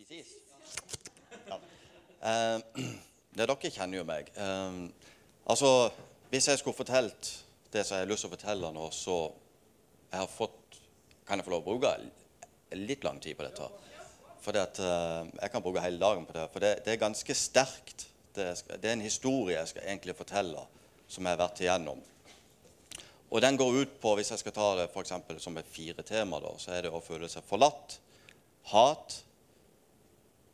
Spise is? Ja. Eh, det dere kjenner jo meg. Eh, altså, hvis jeg skulle fortalt det som jeg har lyst til å fortelle nå, så jeg har fått Kan jeg få lov å bruke litt lang tid på dette? For eh, jeg kan bruke hele dagen på det. For det, det er ganske sterkt. Det, det, er en historie jeg skal egentlig fortelle, som jeg har vært igjennom. Og den går ut på, hvis jeg skal ta det for eksempel, som et fire tema, da, så er det å føle seg forlatt, hat,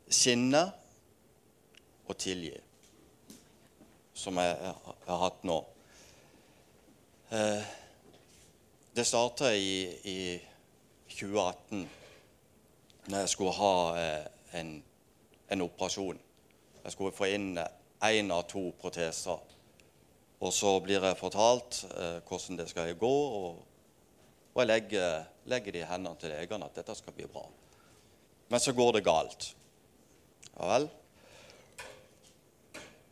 sinne og tilgi. Som jeg, har hatt nå. Eh, det starta i, i, 2018, når jeg skulle ha eh, en, en, operasjon. Jeg skulle få inn én av to proteser. Og så blir jeg fortalt eh, hvordan det skal gå, og, og jeg legger, legger det i hendene til legene at dette skal bli bra. Men så går det galt. Ja vel.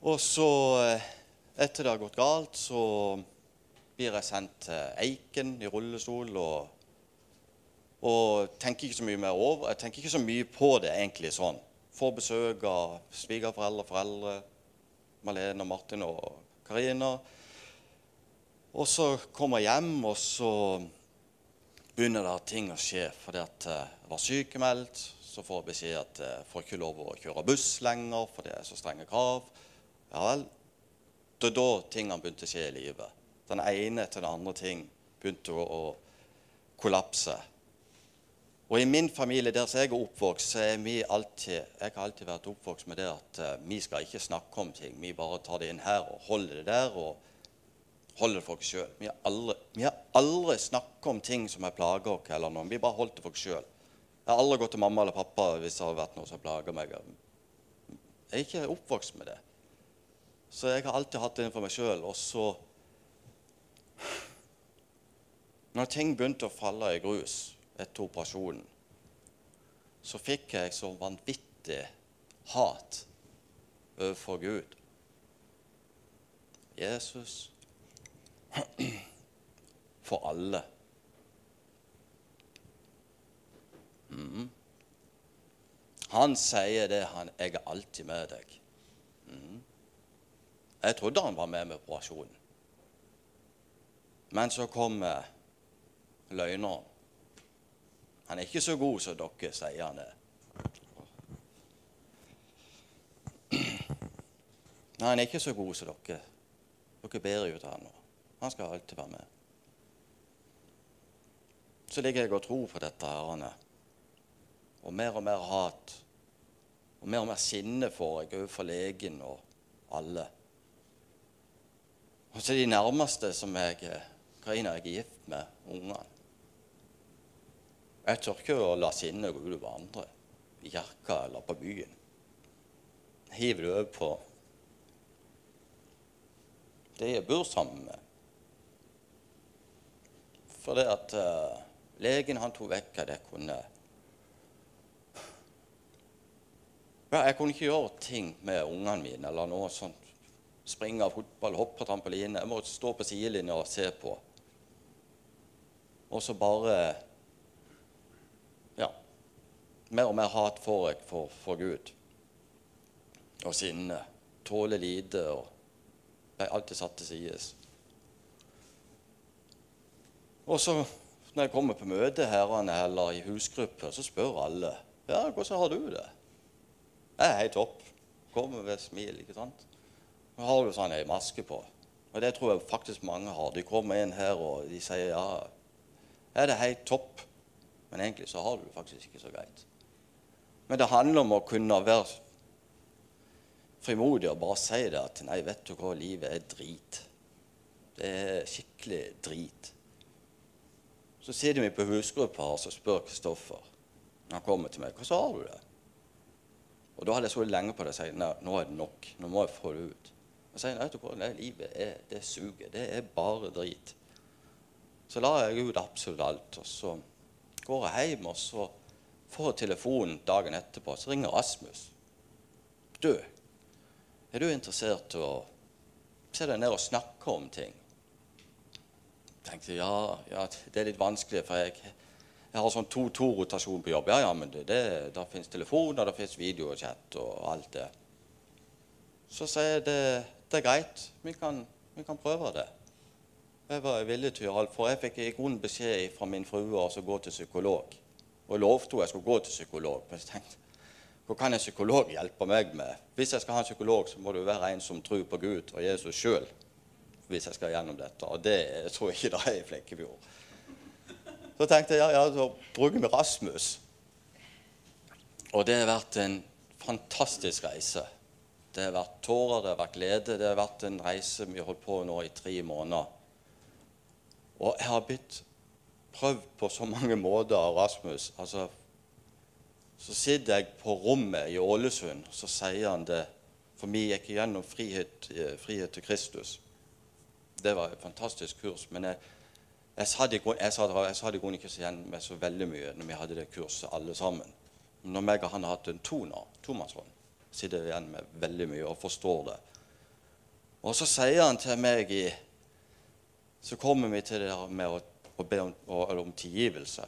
Og så, eh, etter det har gått galt, så blir jeg sendt til Eiken i rullestol og, og tenker ikke så mye mer over. Jeg tenker ikke så mye på det egentlig sånn. Får besøk av svigerforeldre, foreldre, Malene, Martin og Karina. Og så kommer jeg hjem, og så begynner det ting å skje fordi at jeg var sykemeldt. Så får jeg beskjed at jeg får ikke lov å kjøre buss lenger, for det er så strenge krav. Ja vel. Det er da tingene begynte å skje i livet den ene etter den andre ting begynte å, å kollapse. Og i min familie der jeg er oppvokst, så er vi alltid Jeg har alltid vært oppvokst med det at uh, vi skal ikke snakke om ting. Vi bare tar det inn her og holder det der og holder det for oss sjøl. Vi, vi, har aldri snakket om ting som har plaget oss eller noe. Vi bare holdt det for oss sjøl. Jeg har aldri gått til mamma eller pappa hvis det har vært noe som plager meg. Jeg er ikke oppvokst med det. Så jeg har alltid hatt det for meg sjøl. Og så når ting begynte å falle i grus etter operasjonen, så fikk jeg så vanvittig hat overfor Gud. Jesus for alle. Han sier det han 'Jeg er alltid med deg'. Mm. Jeg trodde han var med med operasjonen. Men så kommer løgneren. Han er ikke så god som dere sier han er. Nei, han er ikke så god som dere. Dere ber jo til han nå. Han skal alltid være med. Så ligger jeg og tror på dette herrene. Og mer og mer hat. Og mer og mer sinne får jeg overfor legen og alle. Og så de nærmeste som jeg Karina er gift med ungene. Jeg tør ikke å la sinnet gå utover andre i kirka eller på byen. Hiver det over på det jeg bor sammen med. For det at uh, legen han tok vekk det jeg kunne ja, Jeg kunne ikke gjøre ting med ungene mine eller noe sånt. Springe fotball, hoppe på trampoline. Jeg måtte stå på sidelinja og se på. Og så bare Ja. Mer og mer hat får jeg for, for Gud. Og sinne. Tåler lite og ble alltid satt til side. Og så når jeg kommer på møte herrene eller i husgrupper, så spør alle ja, hvordan har du det. Jeg er helt topp. Kommer med smil, ikke sant. Nå har du sånn ei maske på. Og det tror jeg faktisk mange har. De kommer inn her og de sier ja, er det helt topp. Men egentlig så har du det faktisk ikke så greit. Men det handler om å kunne være frimodig og bare si det at nei, vet du hva, livet er drit. Det er skikkelig drit. Så sitter vi på husgruppa og så spør Kristoffer han kommer til meg, hvordan har du det? Og da hadde jeg så lenge på det og sagt nå er det nok. Nå må jeg få det ut. Og sier vet du nei, livet er, det suger. Det er bare drit. Så la jeg ut absolutt alt. Og så går jeg hjem, og så får jeg telefonen dagen etterpå. Så ringer Rasmus. Du, er du interessert i å se deg ned og snakke om ting? Jeg tenkte ja, ja, det er litt vanskelig, for jeg, Jeg har sånn to-to-rotasjon på jobb. Ja, ja, men det, det, der fins telefon, og fins videochat og alt det. Så sier jeg det, det er greit. Vi kan, vi kan, prøve det. Jeg var villig til å for jeg fikk i grunnen beskjed fra min frue om å gå til psykolog. Og lovte jeg skulle gå til psykolog. Men jeg tenkte, hva kan en psykolog hjelpe meg med? Hvis jeg skal ha en psykolog, så må det være en som tror på Gud og Jesus sjøl. Hvis jeg skal gjennom dette. Og det tror jeg ikke det er i Flekkefjord. Så tenkte jeg ja, ja, så bruker vi Rasmus. Og det har vært en fantastisk reise. Det har vært tårer, det har vært glede. Det har vært en reise vi har holdt på nå i tre måneder. Og jeg har blitt prøvd på så mange måter av Rasmus. Altså, så sitter jeg på rommet i Ålesund, så sier han det. For vi gikk igjennom frihet, eh, frihet til Kristus. Det var et fantastisk kurs. men jeg jeg sa det i grunnen ikke igjen med så veldig mye når vi hadde det kurset alle sammen. Men når meg og han har hatt en toner, tomannshånd, sitter jeg igjen med veldig mye og forstår det. Og så sier han til meg i Så kommer vi til det der med å, å be om, om tilgivelse.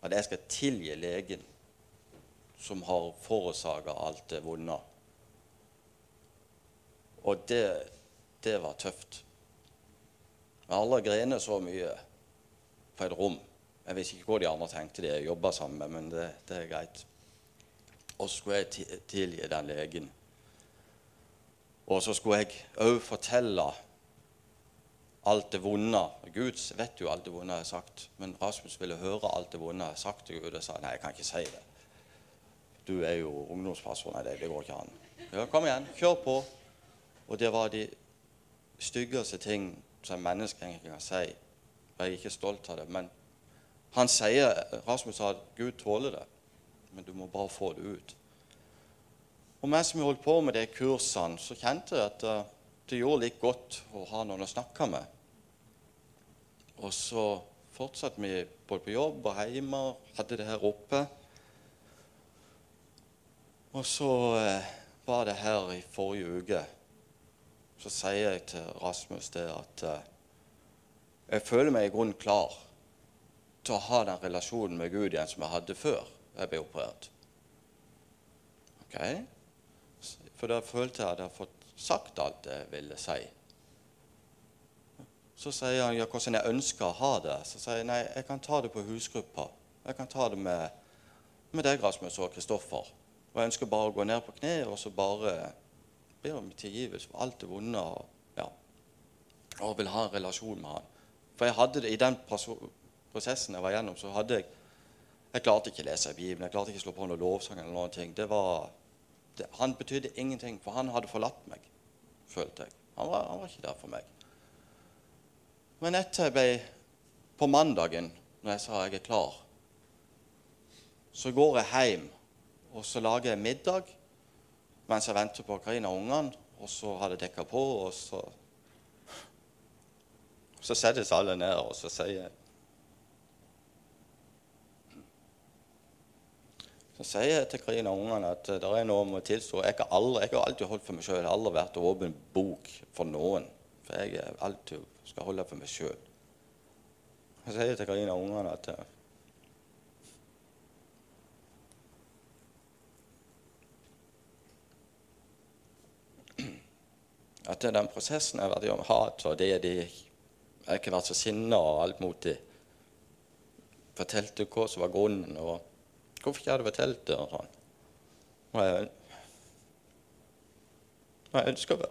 At jeg skal tilgi legen som har forårsaka alt det vonde. Og det, det var tøft. Jeg har aldri grenet så mye på et rom. Jeg vet ikke hva de andre tenkte de jobba sammen med, men det, det, er greit. Og så skulle jeg tilgi den legen. Og så skulle jeg òg fortelle alt det vonde. Gud vet jo alt det vonde jeg har sagt, men Rasmus ville høre alt det vonde jeg har sagt til Gud, og sa nei, jeg kan ikke si det. Du er jo ungdomspastor. Nei, deg, det går ikke an. Ja, kom igjen, kjør på. Og det var de styggeste ting som mennesker egentlig kan si jeg er ikke stolt av det. Men han sier, Rasmus sa at Gud tåler det, men du må bare få det ut. Og mens vi holdt på med de kursene, så kjente jeg at eh, det gjorde litt godt å ha noen å snakke med. Og så fortsatte vi både på jobb og hjemme, hadde det her oppe. Og så eh, var det her i forrige uke. Så sier jeg til Rasmus det at eh, jeg føler meg i grunnen klar til å ha den relasjonen med Gud igjen som jeg hadde før jeg ble operert. Ok? For da følte jeg at jeg hadde fått sagt alt jeg ville si. Så sier han ja, hvordan jeg ønsker å ha det. Så sier jeg nei, jeg kan ta det på husgruppa. Jeg kan ta det med, med deg, Rasmus og Kristoffer. Og jeg ønsker bare å gå ned på kne og så bare be om tilgivelse for alt det vonde. Og, ja, og vil ha en relasjon med han. For jeg hadde det, i den prosessen jeg var gjennom, så hadde jeg Jeg klarte ikke å lese Bibelen. Jeg klarte ikke å slå på noen lovsang eller noen ting. Det var, det, han betydde ingenting, for han hadde forlatt meg, følte jeg. Han var, han var ikke der for meg. Men etter jeg ble På mandagen, når jeg sa jeg er klar, så går jeg hjem og så lager jeg middag mens jeg venter på Karina og ungene. Og så har jeg dekka på, og så så settes alle ned, og så sier Så sier jeg til Karina og ungene at det er noe om å tilstå. Jeg, jeg har alltid holdt for meg sjøl. Jeg har aldri vært åpen bok for noen. For jeg alltid skal holde for meg sjøl. Så sier jeg til Karina og ungene at at den prosessen jeg har vært om hat og det de jeg har ikke vært så sinna og alt mot det. Fortalte hva som var grunnen, og hvorfor ikke hadde fortalt det. Og sånn. Og jeg, jeg ønsker det.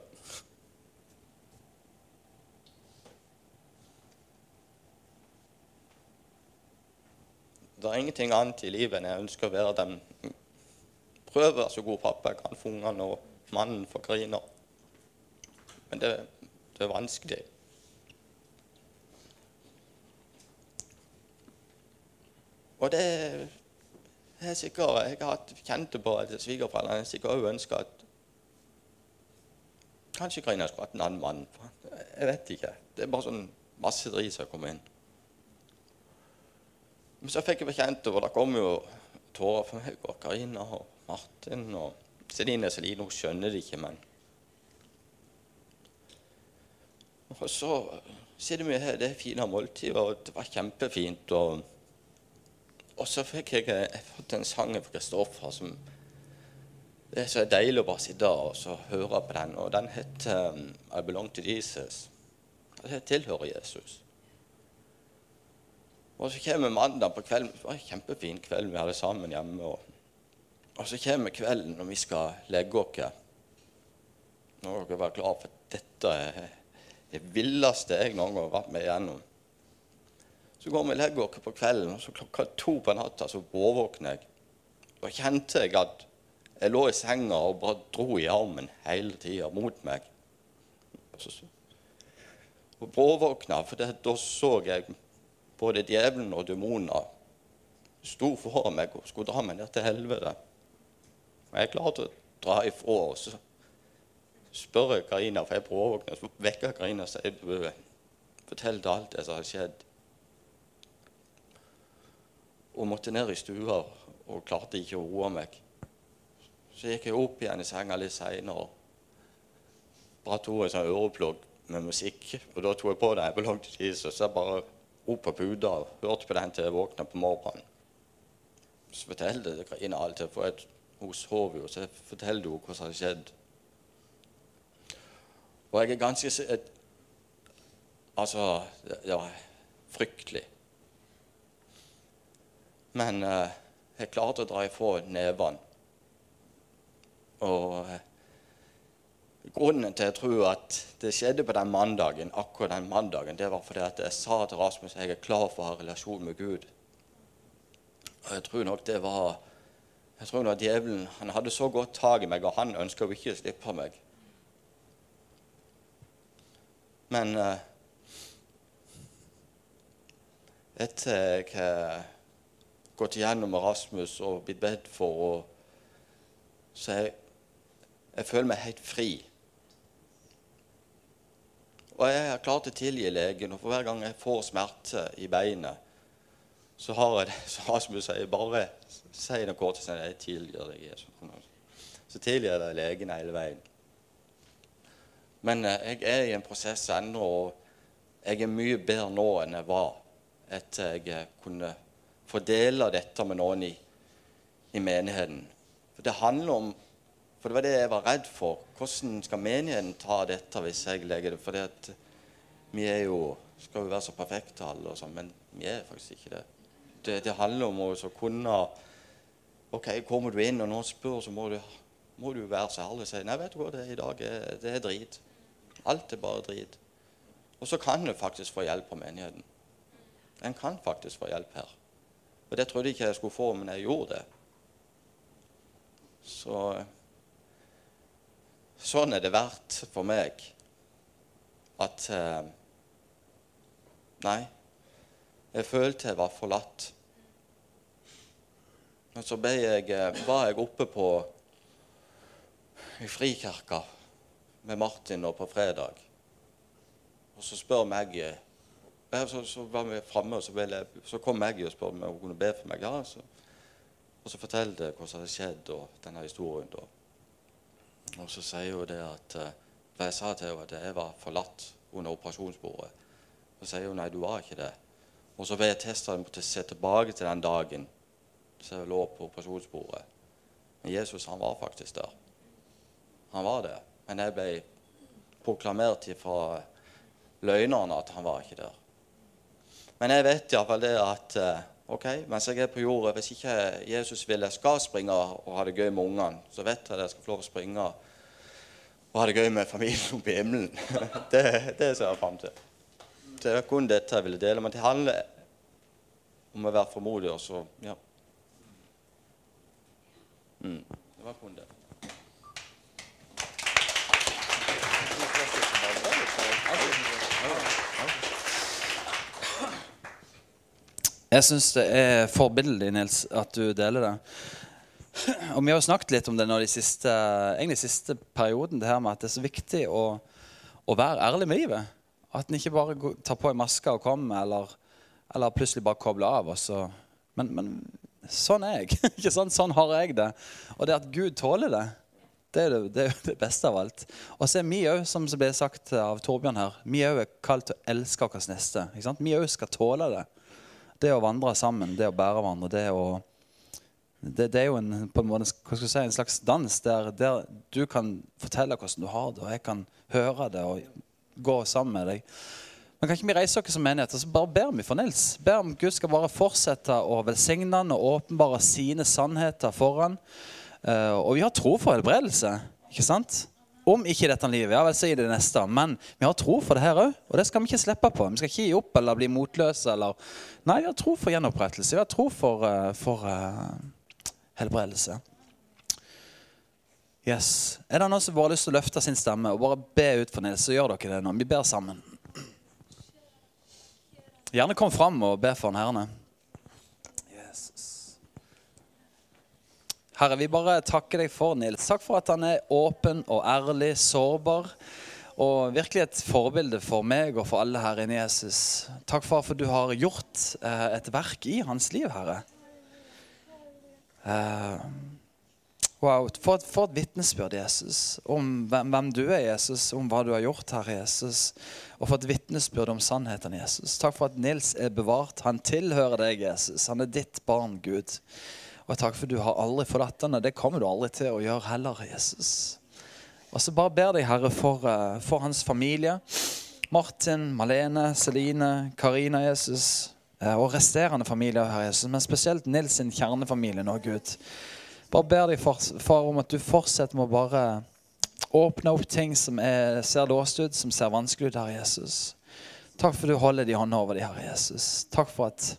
Det er ingenting annet i livet enn jeg ønsker å være den Prøve å være så god pappa jeg kan for ungene og mannen for griner. Men det, det er vanskelig. Og det er sikkert, Jeg har kjent det på at svigerforeldrene sikkert også ønsker at Kanskje Karina skulle hatt en annen mann. Jeg vet ikke. Det er bare sånn masse drit som kommer inn. Men så fikk jeg bekjent det, og det kom jo tårer for meg og Karina og Martin og Celine. Celine hun skjønner det ikke, men Og så sitter vi her, det er fine måltider, og det var kjempefint. og og så fikk jeg, jeg fått en sang fra Kristoffer som Det er så deilig å bare sitte og så høre på den. Og den heter um, I Belong to Jesus. Det tilhører Jesus. Og så kommer mandag på kvelden. Det var en kjempefin kveld vi hadde sammen hjemme. Og, og så kommer kvelden når vi skal legge oss. Nå må dere være klare for dette er det villeste jeg noen gang har vært med igjennom. Så går vi og legger oss på kvelden, og så klokka to på natta så vårvåkner jeg. Da kjente jeg at jeg lå i senga og bare dro i armen hele tida mot meg. Og, så, og bråvåkna, for det, da så jeg både djevelen og demoner sto foran meg og skulle dra meg ned til helvete. Og jeg klarte å dra ifra. og så spør jeg Karina, for jeg bråvåkner, så vekker Karina og sier forteller alt det som har skjedd. Og måtte ned i stua og klarte ikke å roe meg. Så gikk jeg opp igjen i senga litt seinere. Bare tok en sånn øreplugg med musikk. Og da tok jeg på den Belong to og Så jeg bare opp på puta og hørte på den til jeg våkna på morgenen. Så fortalte jeg Karina alt for for hun sov jo, så jeg fortalte henne hva som hadde skjedd. Og jeg er ganske Altså, det var fryktelig. Men eh, jeg klarte å dra ifra nevene. Og eh, grunnen til jeg tror at det skjedde på den mandagen, akkurat den mandagen, det var fordi at jeg sa til Rasmus at jeg er klar for å ha relasjon med Gud. Og jeg tror nok det var jeg tror nok Djevelen han hadde så godt tak i meg, og han ønska jo ikke å slippe meg. Men uh, etter jeg har gått igjennom Rasmus og blitt bedt for, og, så jeg, jeg føler meg helt fri. Og jeg har klart å tilgi legen, og for hver gang jeg får smerte i beinet, så har jeg det så Rasmus sier, bare si det kort til jeg tilgir deg. Jesus. Så tilgir jeg deg legen hele veien. Men eh, jeg er i en prosess ennå, og jeg er mye bedre nå enn jeg var etter jeg eh, kunne fordele dette med noen i, i menigheten. For det handler om For det var det jeg var redd for. Hvordan skal menigheten ta dette hvis jeg legger det? For vi er jo skal jo være så perfekte alle, og sånn, men vi er faktisk ikke det. Det, det handler om å kunne OK, kommer du inn, og noen spør, så må du, må du være så ærlig og si Nei, vet du hva, det, er i dag er, det er drit. Alt er bare drit. Og så kan du faktisk få hjelp av menigheten. En kan faktisk få hjelp her. Og Det trodde jeg ikke jeg skulle få, men jeg gjorde det. Så Sånn er det verdt for meg at eh, Nei, jeg følte jeg var forlatt. Men så jeg, eh, var jeg oppe på i Frikirka med Martin nå på fredag. Og så spør Maggie så, så var vi framme, og så, jeg, så, kom Maggie og spurte om hun kunne be for meg. Ja, så, og så fortalte jeg hva som hadde skjedd, og denne historien. da. Og så sier hun det at eh, For jeg sa til henne at jeg var forlatt under operasjonsbordet. Så sier hun nei, du var ikke det. Og så ved og måtte se tilbake til den dagen så jeg lå på operasjonsbordet. Men Jesus han var faktisk der. Han var det. Men jeg ble proklamert fra løgnerne at han var ikke der. Men jeg vet iallfall det at eh, ok, mens jeg er på jorda, hvis ikke Jesus vil jeg skal springe og ha det gøy med ungene, så vet jeg at jeg skal få lov å springe og ha det gøy med familien oppe i himmelen. det, det ser jeg fram til. Det er kun dette jeg ville dele. Men det handler om å være formodig. Og så, ja. Mm, det var kun det. Jeg syns det er forbilledlig, Nils, at du deler det. Og Vi har jo snakket litt om det nå de siste, egentlig siste perioden, det her med at det er så viktig å, å være ærlig med livet. At en ikke bare tar på en maske og kommer, eller, eller plutselig bare kobler av. Så, men, men, sånn er jeg. ikke sant? Sånn har jeg det. Og det at Gud tåler det, det er det, det, det beste av alt. Og så er vi òg, som ble sagt av Torbjørn her, vi òg er kalt til å elske vår neste. Vi òg skal tåle det. Det å vandre sammen, det å bære hverandre, det å det, det, er jo en, på en, måte, si, en slags dans der, der, du kan fortelle hvordan du har det, og jeg kan høre det og gå sammen med deg. Men kan ikke vi reise oss som menighet og så bare ber vi for Nils? Ber om Gud skal bare fortsette å velsigne han og åpenbare sine sannheter for han. Uh, og vi har tro for helbredelse. ikke sant? Om ikke i dette livet, ja, vel si det neste, men vi har tro for det her òg. Og det skal vi ikke slippe på. Vi skal ikke gi opp eller bli motløse. Eller... Nei, vi har tro for gjenopprettelse. Vi har tro for, uh, for uh, helbredelse. Yes. Er det noen som bare har lyst til å løfte sin stemme og bare be ut for Nils, så gjør dere det nå. Vi ber sammen. Gjerne kom fram og be for han herrene. Jesus. Herre, vi bare takker deg for Nils. Takk for at han er åpen og ærlig, sårbar. Og virkelig et forbilde for meg og for alle her inne i Jesus. Takk for at du har gjort eh, et verk i hans liv, Herre. Eh, wow, For for et vitnesbyrd, Jesus, om hvem, hvem, du er, Jesus, om hva du har gjort her, Jesus. Og for et vitnesbyrd om sannheten, Jesus. Takk for at Nils er bevart. Han tilhører deg, Jesus. Han er ditt barn, Gud. Og takk for du har aldri forlatt henne. Det kommer du aldri til å gjøre heller, Jesus. Og så bare ber deg, Herre, for, uh, for hans familie. Martin, Malene, Celine, Karina, Jesus. Eh, og resterende familier, Herre Jesus, men spesielt Nils sin kjernefamilie nå, Gud. Bare ber deg, far, om at du fortsetter med å bare åpne opp ting som er, ser låst ut, som ser vanskelig ut, Herre Jesus. Takk for du holder de hånda over de, Herre Jesus. Takk for at,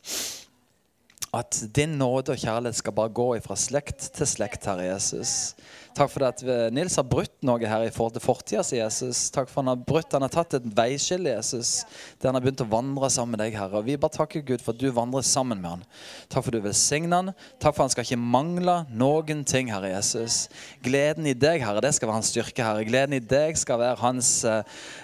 at din nåde og kjærlighet skal bare gå fra slekt til slekt, Herre Jesus. Takk for at Nils har brutt noe her i forhold til fortida si, Jesus. Takk for han har brutt, han har tatt et veiskille, Jesus, der han har begynt å vandre sammen med deg, Herre. Og vi bare takker Gud for at du vandrer sammen med han. Takk for at du velsigner han. Takk for at han skal ikke mangle noen ting, Herre Jesus. Gleden i deg, Herre, det skal være hans styrke, Herre. Gleden i deg skal være hans uh,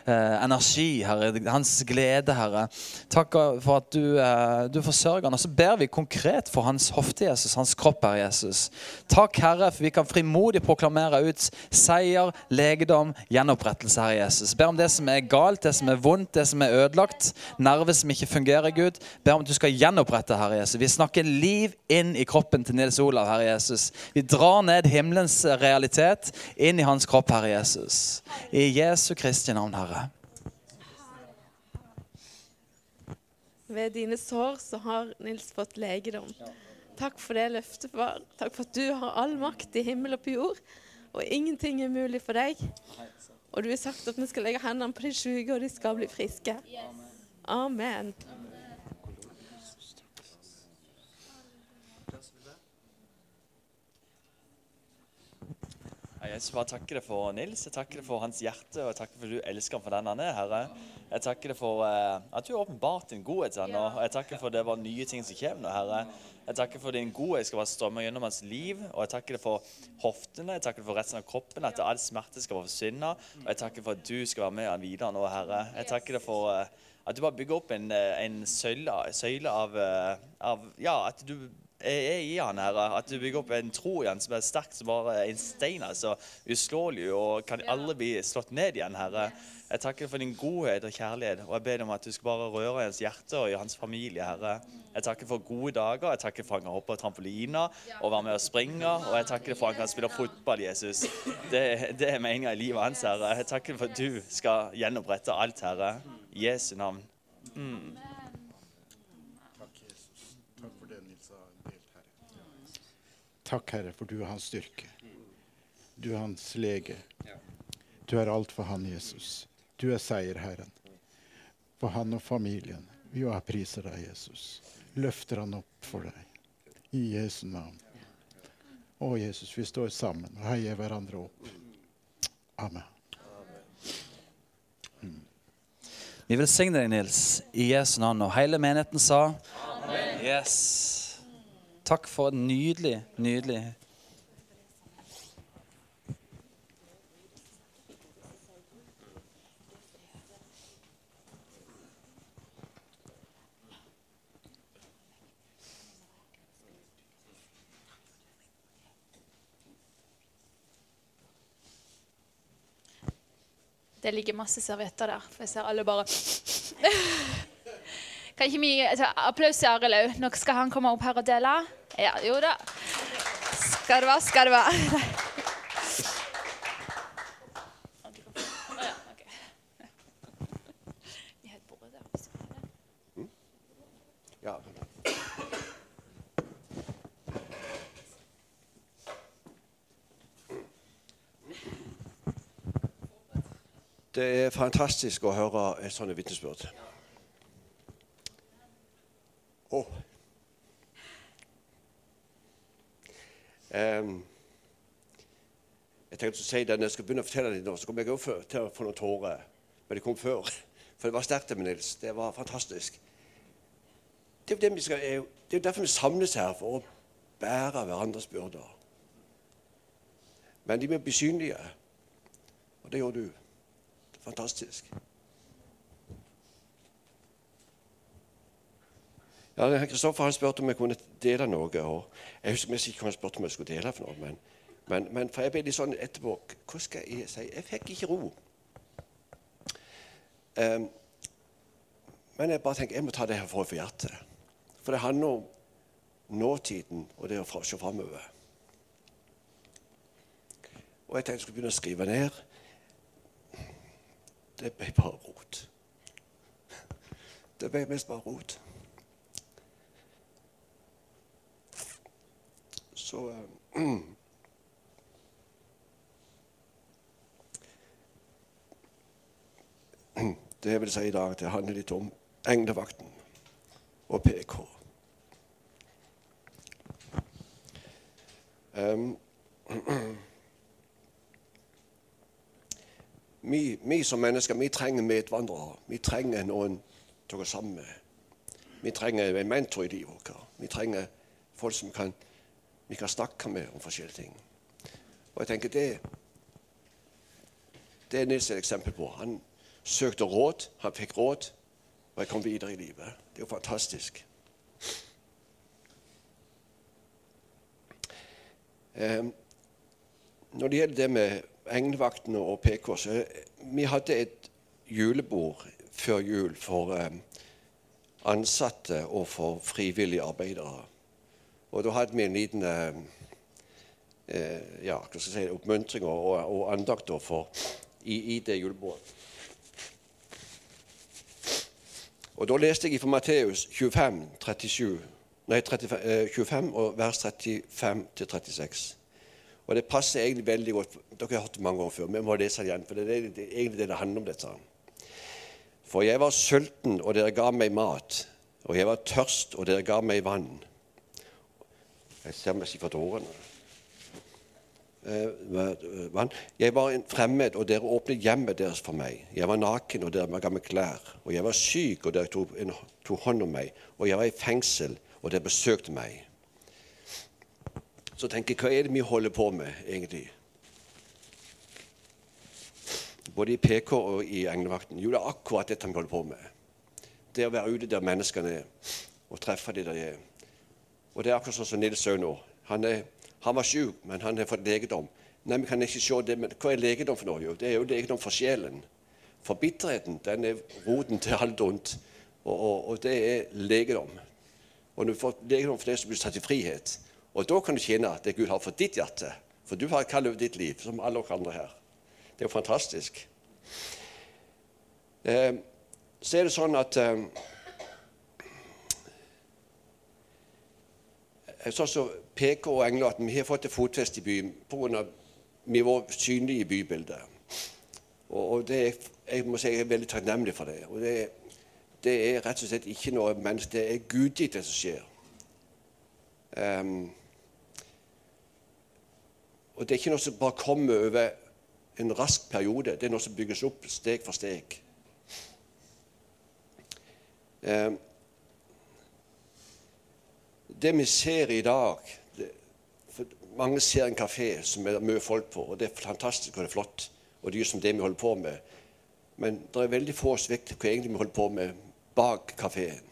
energi, Herre. Hans glede, Herre. Takk for at du, uh, du forsørger han. Og så ber vi konkret for hans hofte, Jesus, hans kropp, Herre Jesus. Takk, Herre, for vi kan frimodig på proklamere ut seier, legedom, gjenopprettelse, Herre Jesus. Ber om det som er galt, det som er vondt, det som er ødelagt, nerver som ikke fungerer, Gud. Ber om at du skal gjenopprette, Herre Jesus. Vi snakker liv inn i kroppen til Nils Olav, Herre Jesus. Vi drar ned himmelens realitet inn i hans kropp, Herre Jesus. I Jesu Kristi navn, Herre. Ved dine sår så har Nils fått legedom. Takk for det løftet, far. Takk for at du har all makt i himmel og på jord, og ingenting er mulig for deg. Og du har sagt at vi skal legge hendene på de syke, og de skal bli friske. Amen. Jeg bare takke deg for Nils, jeg takker deg for hans hjerte og jeg takker for at du elsker ham for den han er, Herre. Jeg takker deg for uh, at du har åpenbart din godhet til ham, og jeg takker for at det var nye ting som kommer nå, Herre. Jeg takker for din godhet. Skal bare strømme gjennom hans liv, og jeg takker deg for hoftene, jeg takker deg for resten av kroppen, at all smerte skal forsvinne, og jeg takker for at du skal være med han videre nå, Herre. Jeg takker deg for uh, at du bare bygger opp en, eh, en søyle, søyle av, av Ja, at du i han, Herre. At du bygger opp en tro i han som er sterk som bare en stein. altså Uslåelig og kan aldri bli slått ned igjen, Herre. Jeg takker for din godhet og kjærlighet, og jeg ber om at du skal bare røre i hans hjerte og i hans familie, Herre. Jeg takker for gode dager, jeg takker for at han kan hoppe på trampoliner og være med og springe, og jeg takker for at han kan spille fotball, Jesus. Det, det er meninga i livet hans, Herre. Jeg takker for at du skal gjenopprette alt, Herre. Jesu navn. Mm. Takk, Herre, for du er hans styrke. Du er hans lege. Du er alt for han, Jesus. Du er seierherren. For han og familien. Vi har priser deg, Jesus. Løfter han opp for deg. I Jesu navn. Å, Jesus, vi står sammen og heier hverandre opp. Amen. Mm. Vi velsigner deg, Nils, i Jesu navn. Og hele menigheten sa Amen. Yes. Takk for et nydelig, nydelig. Det ligger masse servietter der, for jeg ser alle bare Kan ikke vi altså, til Arild òg. Nå skal han komme opp her og dele. Ja, jo da. Skal det være, skal det være. Det. Er fantastisk å høre sånt vitnesbyrd. Åh. Em, jeg sier det når jeg skal begynne å fortelle det nå, så kommer jeg også til å få noen tårer. Men det kom før. For det var sterkt med Nils. Det var fantastisk. Det er jo det vi skal, det er derfor vi samles her, for å bære hverandres byrder. Men de må bli synlige, og det gjør du. Det er fantastisk. Ja, Kristoffer han spurte om jeg kunne dele noe. og Jeg husker mest ikke hva han spurte om jeg skulle dele. for noe, men, men, men for jeg ble litt sånn etterpå Hva skal jeg si? Jeg fikk ikke ro. Um, men jeg bare tenker, jeg må ta det her for å få hjertet. For det handler om nåtiden og det å se framover. Og jeg tenkte jeg skulle begynne å skrive ned. Det ble bare rot. Det ble mest bare rot. Så eh, Det vil si i dag, det handler litt om englevakten og PK. Um, vi, vi som mennesker vi trenger medvandrere. Vi trenger noen til å gå sammen med. Vi trenger en mentor i livet vårt. Vi trenger folk som kan, vi kan snakke med om forskjellige ting. Og jeg tenker det, det er Nils et eksempel på. Han søkte råd, han fikk råd, og jeg kom videre i livet. Det er jo fantastisk. Eh, når det gjelder det med englevaktene og PK, så vi hadde et julebord før jul for eh, ansatte og for frivillige arbeidere. Og da hadde vi en liten eh, ja, hva skal jeg si, oppmuntring og, og, og andakt for, i, i det julebordet. Og Da leste jeg fra Matteus 25, 37, nei, 35, eh, 25 og vers 35-36. Og det passer egentlig veldig godt. Dere har hørt det mange ganger før, jeg må lese det igjen. For det er egentlig det det handler om. dette. For jeg var sulten, og dere ga meg mat. Og jeg var tørst, og dere ga meg vann. Jeg ser meg ikke for årene. Eh, vann. Jeg var en fremmed, og dere åpnet hjemmet deres for meg. Jeg var naken, og dere ga meg klær. Og jeg var syk, og dere tok, tok hånd om meg. Og jeg var i fengsel, og dere besøkte meg. Så tenker jeg, hva er det vi holder på med, egentlig? Både i PK og i Englevakten. Jo, det er akkurat dette vi holder på med. Det å være ute der menneskene er, og treffe de der de er. Og det er akkurat sånn som Nils òg nå. Han, er, han var syk, men han har fått legedom. Nei, vi kan ikke se det, men Hva er legedom for noe? Jo, det er jo legedom for sjelen. For bitterheten den er roten til alt ondt, og, og, og det er legedom. Og når du får legedom for det, så blir du satt i frihet. Og da kan du kjenne det Gud har for ditt hjerte. For du har et kall over ditt liv, som alle oss andre her. Det er jo fantastisk. Eh, så er det sånn at eh, Sånn som PK og Engler, at vi har fått et fotfeste i byen pga. var synlige i bybildet. Og, og det er, jeg må si jeg er veldig takknemlig for det. Og det, det er rett og slett ikke noe menneske, det er gudgitt, det som skjer. Um, og det er ikke noe som bare kommer over en rask periode. Det er noe som bygges opp steg for steg. Um, det vi ser i dag Mange ser en kafé som er mye folk på, og det er fantastisk og det er flott. Og det er som det vi holder på med. Men det er veldig få som vet hva egentlig vi holder på med bak kafeen.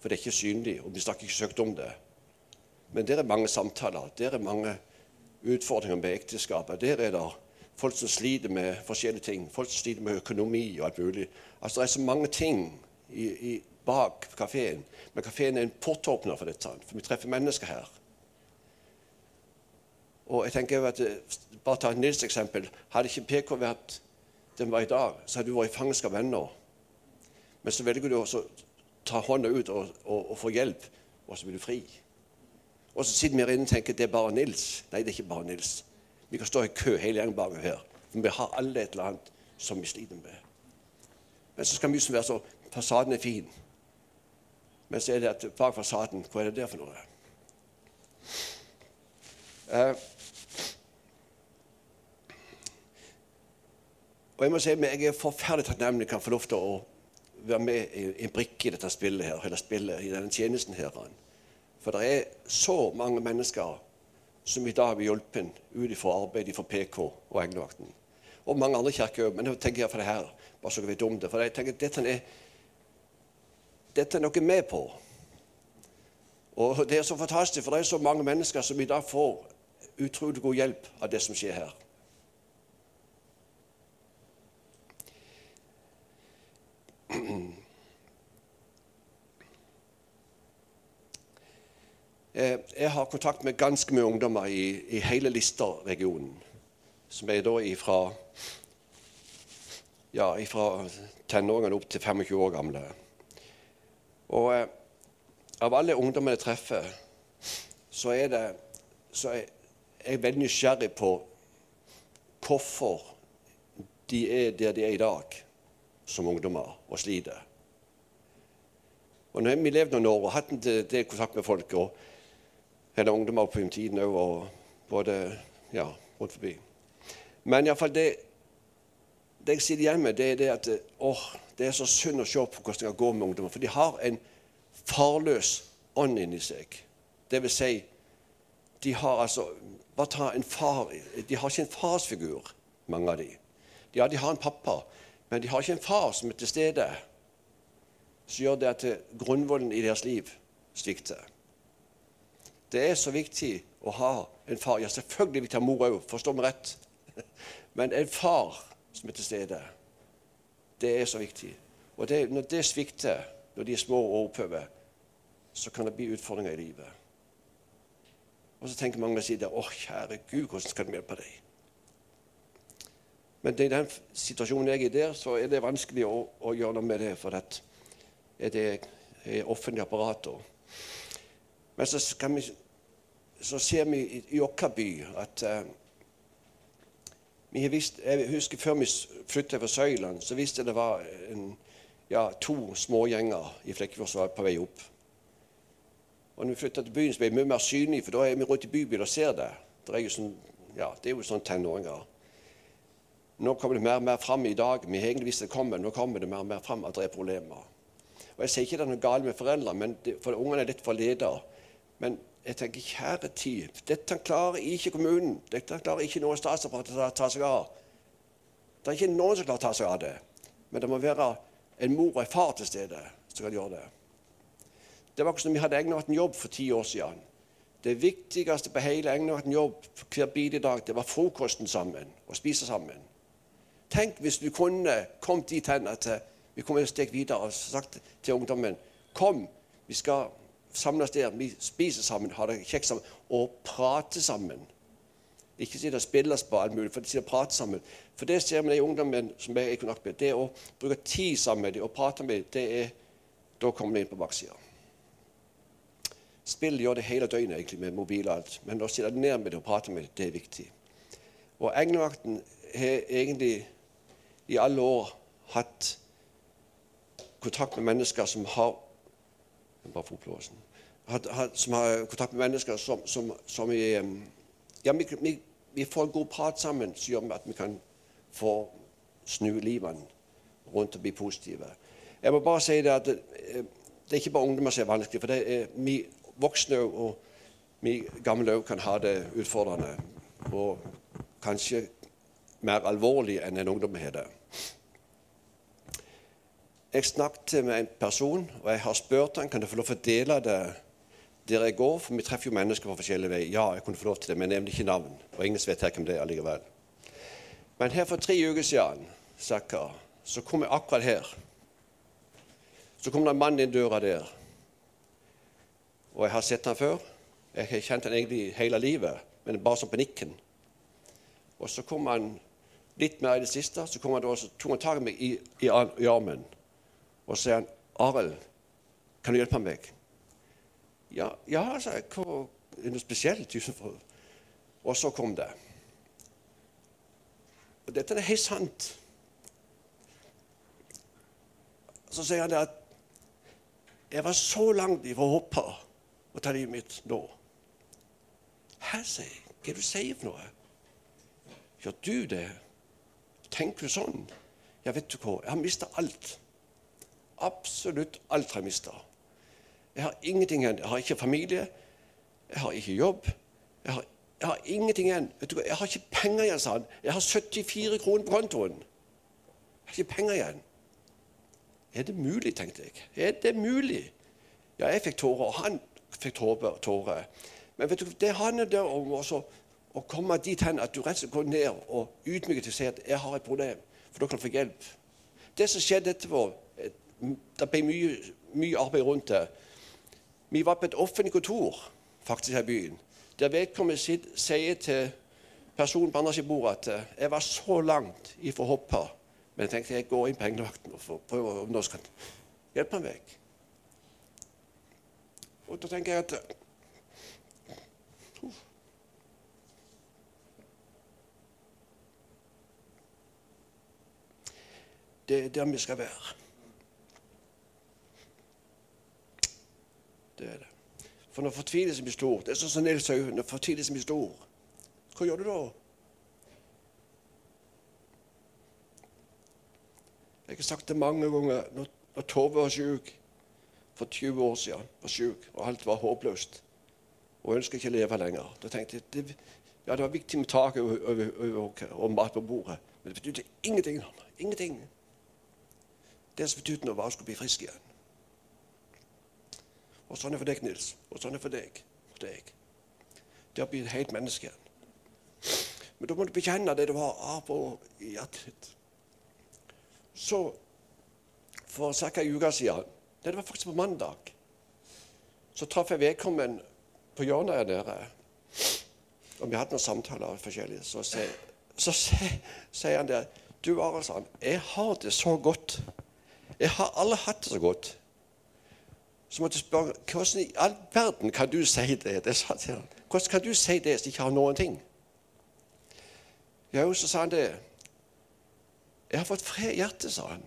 For det er ikke synlig, og vi snakker ikke søkt om det. Men der er mange samtaler. Der er mange utfordringer med ekteskapet. Der er det folk som sliter med forskjellige ting. Folk som sliter med økonomi og alt mulig. Altså Det er så mange ting i, i bak kafeen. Men kafeen er en portåpner for dette. For vi treffer mennesker her. Og jeg tenker at eh, Bare ta Nils eksempel. Hadde ikke PK vært den var i dag, så hadde du vært i fangenskap ennå. Men så velger du å ta hånda ut og, og, og, få hjelp, og så blir du fri. Og så sitter vi her inne og tenker det er bare Nils. Nei, det er ikke bare Nils. Vi kan stå i kø hele gjengen bak her. For vi har alle et eller annet som vi sliter med. Men så skal vi være så Fasaden er fin. Men så er det at bak fasaden, hva er det der for noe? Uh, og Jeg må si jeg er forferdelig takknemlig kan få lov til å være med i en brikke i dette spillet her, eller spillet i denne tjenesten. her. For det er så mange mennesker som i dag blir hjulpet ut ifra arbeidet for PK og Englevakten. Og mange andre kirker òg. Men jeg tenker jeg for det her, bare så om det. For jeg tenker dette er, dette er noe med på. Og det er så fantastisk, for det er så mange mennesker som i dag får utrolig god hjelp av det som skjer her. Jeg har kontakt med ganske mye ungdommer i, i hele Lister-regionen. Som er da ifra, ja, ifra tenåringene opp til 25 år gamle. Og eh, av alle ungdommer jeg treffer, så er det så er jeg veldig nysgjerrig på hvorfor de er der de er i dag som ungdommer og sliter. Og når Vi levd noen år og hatt en del kontakt med folk. og eller ungdommer på tiden òg, og både ja, rundt forbi. Men iallfall det, det jeg sitter igjen med, det er det at åh, det er så synd å se på hvordan det går med ungdommer. For de har en farløs ånd inni seg. Det vil si, de har altså bare ta en far, De har ikke en farsfigur, mange av de. Ja, de har en pappa, men de har ikke en far som er til stede, som gjør det at grunnvollen i deres liv svikter. Det er så viktig å ha en far. Ja, selvfølgelig viktig å ha mor òg, forstå meg rett. Men en far som er til stede, det er så viktig. Og det, når det svikter, når de er små og oppover, så kan det bli utfordringer i livet. Og så tenker mange sider å, kjære Gud, hvordan skal de hjelpe deg? Men i den situasjonen jeg er i der, så er det vanskelig å, å gjøre noe med det. For det er offentlige apparater. Men så, vi, så ser vi i, i by at uh, har visst, Jeg husker før vi flyttet fra Søyland, så visste jeg det var en, ja, to smågjenger i Flekkefjord som var på vei opp. Og når vi flytta til byen, så ble vi mye mer synlige, for da er vi rundt i bybil og ser det. Det er jo sånn, ja, det er jo sånn tenåringer. Nå kommer det mer og mer fram i dag. Vi har egentlig visst det kommer, nå kommer det mer og mer fram at det er problemer. Og Jeg sier ikke det er noe galt med foreldre, men det, for ungene er litt for leder. Men jeg tenker, kjære tid, dette klarer ikke kommunen. Dette klarer ikke noe statsapparat å ta seg av. Det er ikke noen som klarer å ta seg av det. Men det må være en mor og en far til stede som kan gjøre det. Det var akkurat som vi hadde egnet en jobb for ti år siden. Det viktigste på hele egnet en jobb hver bidige dag, det var frokosten sammen og spise sammen. Tenk hvis du kunne kommet dit hen at vi kom et steg videre og sagt til ungdommen Kom, vi skal samles der, vi spiser sammen, har det kjekt sammen og prater sammen. Ikke sitte og spille på alt mulig, for de sitter og prater sammen. For det ser vi de ungdommene som jeg er i med. Det å bruke tid sammen med dem og prate med dem, det er, da kommer vi inn på baksida. Spill gjør det hele døgnet egentlig med mobil og alt, men å sitte ned med dem og prate med dem, det er viktig. Og Englevakten har egentlig i alle år hatt kontakt med mennesker som har bare fotblåsen som har kontakt med mennesker som, som, som er, ja, vi, vi, vi, får en god prat sammen som gjør at vi kan få snu livene rundt og bli positive. Jeg må bare si det at det, eh, det er ikke bare ungdommer som er vanskelig. For er vi voksne og vi gamle òg kan ha det utfordrende. Og kanskje mer alvorlig enn en ungdom har det. Jeg snakket med en person, og jeg har spurt han, kan jeg få lov å dele det der jeg går, for vi treffer jo mennesker på forskjellige veier. Ja, jeg kunne få lov til det, men jeg nevner ikke navn. Og ingen vet hvem det er allikevel. Men her for tre uker siden, Sakka, så kom jeg akkurat her. Så kom det en mann inn døra der. Og jeg har sett han før. Jeg har kjent han egentlig hele livet, men bare som på nikken. Og så kom han litt mer i det siste, så kom han da, så tok han tak i meg i, i, i armen. Og så sier han, 'Arild, kan du hjelpe meg?' Ja, ja sa jeg. Hva er noe spesielt? du som får-» Og så kom det. Og dette er helt sant. Så sier han det at jeg var så langt ifra å hoppe og ta livet mitt nå. Hæ, sier jeg. Hva er du sier for noe? Gjør du det. Tenker du sånn? Ja, vet du hva. Jeg har mista alt. Absolutt alt har jeg mista. Jeg har ingenting igjen. Jeg har ikke familie. Jeg har ikke jobb. Jeg har, jeg har ingenting igjen. Vet du hva? Jeg har ikke penger igjen, sa han. Jeg har 74 kroner på kontoen. Jeg har ikke penger igjen. Er det mulig, tenkte jeg. Er det mulig? Ja, jeg fikk tårer, og han fikk tårer. Men vet du, det handler der om også, å komme dit hen at du rett og slett går ned og ydmyker til å si at 'jeg har et problem', for da kan du få hjelp. Det som skjedde etterpå eh, Det ble mye, mye arbeid rundt det. Vi var på et offentlig kontor faktisk her i byen, der vedkommende sier til personen på andre siden bordet at eh, 'jeg var så langt ifra å hoppe', men jeg tenkte jeg går inn på engevakten og prøver om noen kan hjelpe meg vekk. Og da tenker jeg at eh, Det er der vi skal være. Det er det. For når fortvilelsen blir stor Det er sånn som Nils Haug. når fortvilelsen blir stor, hva gjør du da? Jeg har sagt det mange ganger når, når Tove var syk for 20 år siden, var syk, og alt var håpløst, og ønsket ikke å leve lenger. Da tenkte jeg det, ja, det var viktig med tak og mat på bordet, men det betydde ingenting. Ingenting. Det som betydde noe, var å skulle bli frisk igjen. Og sånn er for deg, Nils. Og sånn er for deg. Og deg. Det å bli et helt menneske igjen. Men da må du bekjenne det du har av og i hjertet ditt. Så for ca. en uke siden, det var faktisk på mandag, så traff jeg vedkommende på hjørnet her nede. Og vi hadde noen samtaler forskjellige. Så sier, så sier, sier han der Du, Arild, jeg har det så godt. Jeg har alle hatt det så godt. Så måtte jeg spørre hvordan i all verden kan du si det? det sa til han. Hvordan kan du si det hvis jeg ikke har noen ting? Jo, så sa han det. Jeg har fått fred i hjertet, sa han.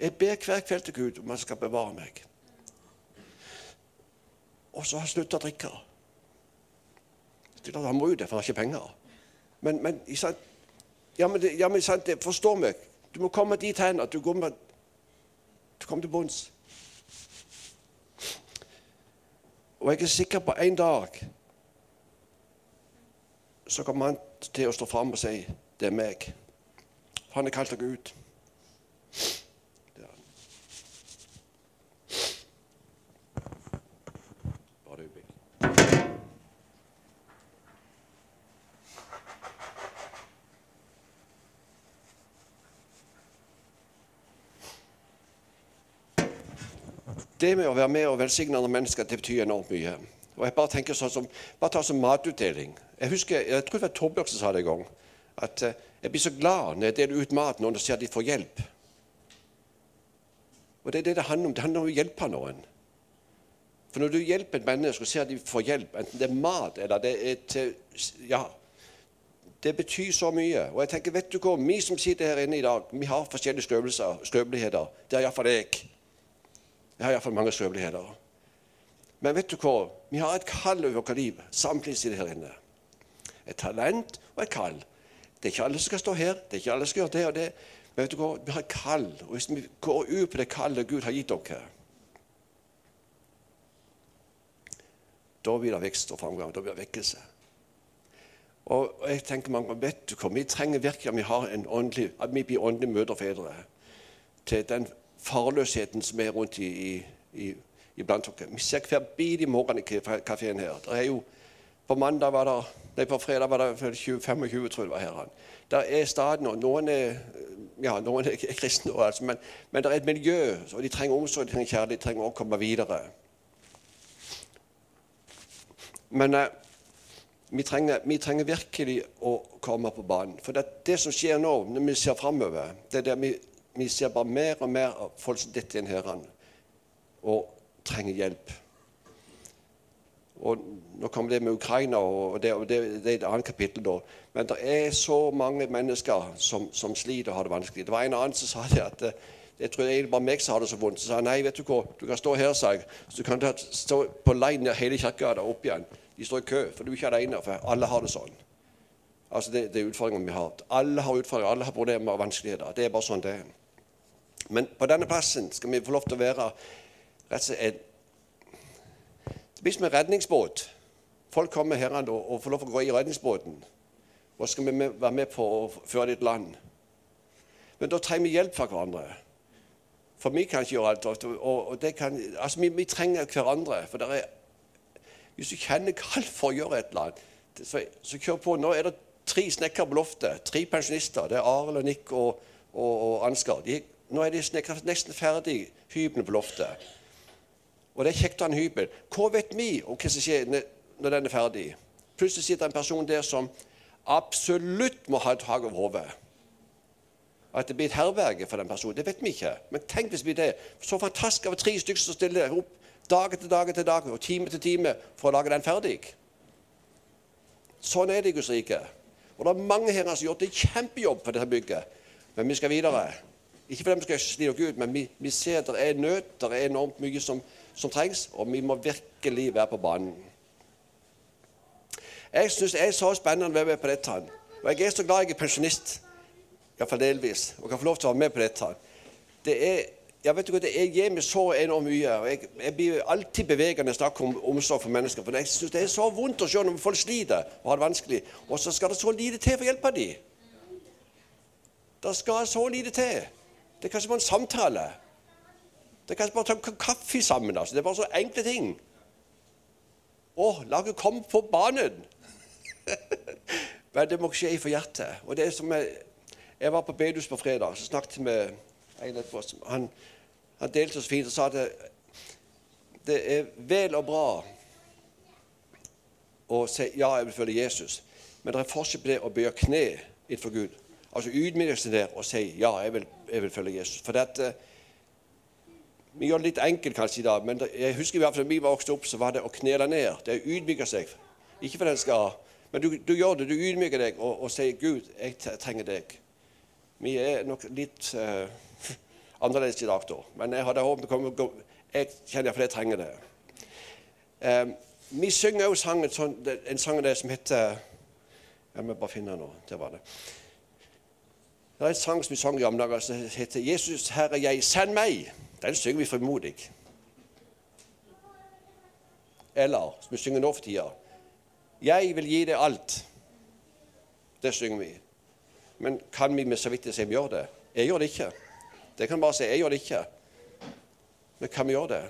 Jeg ber hver kveld til Gud om han skal bevare meg. Og så har han sluttet å drikke. Han må jo det, for han har ikke penger. Men, men, sant, ja, men, ja, men sant, det, forstå meg. Du må komme dit hen at du med Du kommer til bunns. Og jeg er sikker på en dag så kommer han til å stå fram og si 'Det er meg'. Han er kalt av Gud. Det er han. Bare et øyeblikk. Det med å være med og velsigne andre mennesker, det betyr enormt mye. Og jeg Bare tenker sånn som, bare ta som matutdeling. Jeg husker, jeg tror det var Torbjørn som sa det en gang. At eh, jeg blir så glad når jeg deler ut mat når jeg ser at de får hjelp. Og det er det det handler om. Det handler om å hjelpe noen. For når du hjelper et menneske og ser at de får hjelp, enten det er mat eller det er til Ja. Det betyr så mye. Og jeg tenker, vet du hva, vi som sitter her inne i dag, vi har forskjellige støvelser. Det er iallfall jeg. Jeg har iallfall mange støveligheter. Men vet du hva? Vi har et kall over vårt liv. Samtlige her inne. Et talent og et kall. Det er ikke alle som skal stå her. Det er ikke alle som skal gjøre det og det. Men vet du hva? Vi har et kall. Og hvis vi går ut på det kallet Gud har gitt dere, da blir det vekst og framgang. Da blir det vekkelse. Og jeg tenker mange ganger, vet du hva, Vi trenger virkelig at vi har en åndelig, at vi blir åndelige mødre og fedre til den farløsheten som er rundt i, i, i, iblant dere. Vi ser hver bil i morgen i kafeen her. Det er jo, på mandag var det, nei, på fredag var det 25, tror jeg det var her. Der er stadig noen. Noen er ja, noen er kristne, altså, men, men det er et miljø, og de trenger omsorg, de trenger kjærlighet, de trenger å komme videre. Men eh, vi, trenger, vi, trenger, virkelig å komme på banen. For det, det som skjer nå, når vi ser framover, det er det vi, vi ser bare mer og mer av folk som detter inn her og trenger hjelp. Og Nå kommer det med Ukraina, og det, og det, det er et annet kapittel. da. Men det er så mange mennesker som, som sliter og har det vanskelig. Det var en annen som sa det at eh, jeg tror egentlig bare meg som har det så vondt. Så sa han nei, vet du hva, du kan stå her, sa jeg. Så du kan stå på leien ned hele kirkegata opp igjen. De står i kø, for du er ikke alene. For alle har det sånn. Altså, Det, det er utfordringer vi har. Alle har utfordringer, alle har problemer og vanskeligheter. Det er bare sånn det er. Men på denne plassen skal vi få lov til å være rett og slett Det blir som en redningsbåt. Folk kommer her og, får lov til å gå i redningsbåten. Og skal vi være med på å føre ditt land. Men da trenger vi hjelp fra hverandre. For vi kan ikke gjøre alt. Og kan, altså vi, vi, trenger hverandre. For er, hvis du kjenner kall for å gjøre et eller annet, så, så kjør på. Nå er det tre snekkere på loftet. Tre pensjonister. Det er Arild og Nick og, og, og Ansgar. De, nå er de nesten ferdig, hyblene på loftet. Og det er kjekt å ha en hybel. Hva vet vi om hva som skjer når den er ferdig? Plutselig sitter en person der som absolutt må ha et tak over hodet. At det blir et herberge for den personen, det vet vi ikke. Men tenk hvis det blir det. Så fantastisk av tre stykker som stiller opp dag etter dag etter dag og time til time for å lage den ferdig. Sånn er det i Guds rike. Og det er mange her som har gjort en kjempejobb for dette bygget. Men vi skal videre. Ikke fordi vi skal slite oss ut, men vi, vi ser at det er nød, det er enormt mye som, som trengs, og vi må virkelig være på banen. Jeg syns det er så spennende å være med på dette. Og jeg er så glad jeg er pensjonist, iallfall delvis, og kan få lov til å være med på dette. Det er, jeg vet ikke, jeg gir meg så enormt mye. og Jeg, jeg blir alltid bevegende når jeg snakker om omsorg for mennesker. For jeg synes det er så vondt å se når folk sliter og har det vanskelig, og så skal det så lite til for å hjelpe dem. Det skal så lite til. Det er kanskje bare en samtale. Det er kanskje bare å ta kaffe sammen. altså. Det er bare så enkle ting. Å, laget kom på banen! Men det må skje for hjertet. Og det er som jeg, jeg var på bedehus på fredag så snakket med en etterpå. Han, han delte så fint og sa at det er vel og bra å si ja, jeg vil følge Jesus, men det er forskjell på det å bøye kne innenfor Gud. Altså ydmyke seg der og si ja, jeg vil, jeg vil følge Jesus. For dette, Vi gjør det litt enkelt kanskje i dag, men jeg husker i hvert fall da vi vokste opp, så var det å knele ned. Det å ydmyke seg. Ikke for den skal men du, du, gjør det, du ydmyker deg og, og sier 'Gud, jeg trenger deg'. Vi er nok litt uh, annerledes i dag, da. Men jeg hadde håpet Jeg kjenner iallfall jeg trenger det. Um, vi synger også sang, sånn, en sang som heter Jeg må bare finne den nå. Der var det. Det er en sang som vi sang i gamle dager som heter 'Jesus, Herre, jeg, send meg'. Den synger vi frimodig. Eller som vi synger nå for tida 'Jeg vil gi deg alt'. Det synger vi. Men kan vi med vidt si vi gjør det? Jeg gjør det ikke. Det kan bare si. Jeg gjør det ikke. Men kan vi gjøre det?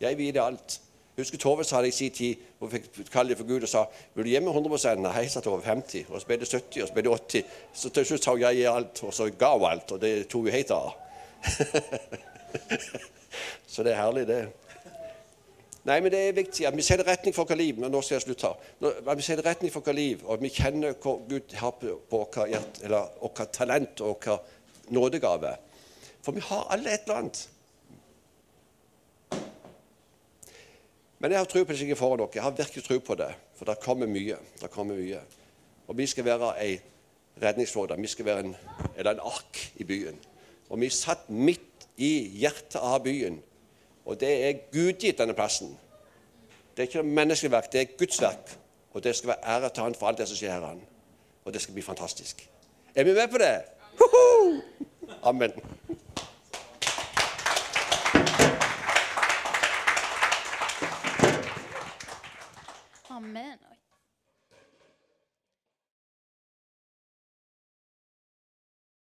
Jeg vil gi deg alt. Husker Tove sa det i sin tid hun fikk kalle det for Gud og sa vil du gi meg 100% Nei, sa Tove. 50. Og så ble det 70, og så ble det 80. Så til slutt sa hun jeg gir alt, og så ga hun alt. Og det tok hun helt av. så det er herlig, det. Nei, men det er viktig at vi setter retning for vårt liv. men nå skal jeg slutte. At vi setter retning for vårt liv, og at vi kjenner hva Gud har på vårt talent og vår nådegave. For vi har alle et eller annet. Men jeg har tro på det ikke foran dere. Jeg har virkelig tro på det. For det kommer mye. Det kommer mye. Og vi skal være ei redningsflåte. Vi skal være en, eller en ark i byen. Og vi er satt midt i hjertet av byen. Og det er Gud gitt denne plassen. Det er ikke menneskelig verk, det er Guds verk. Og det skal være ære til Han for alt det som skjer her. Og det skal bli fantastisk. Er vi med på det? Hoho! Amen. Amen.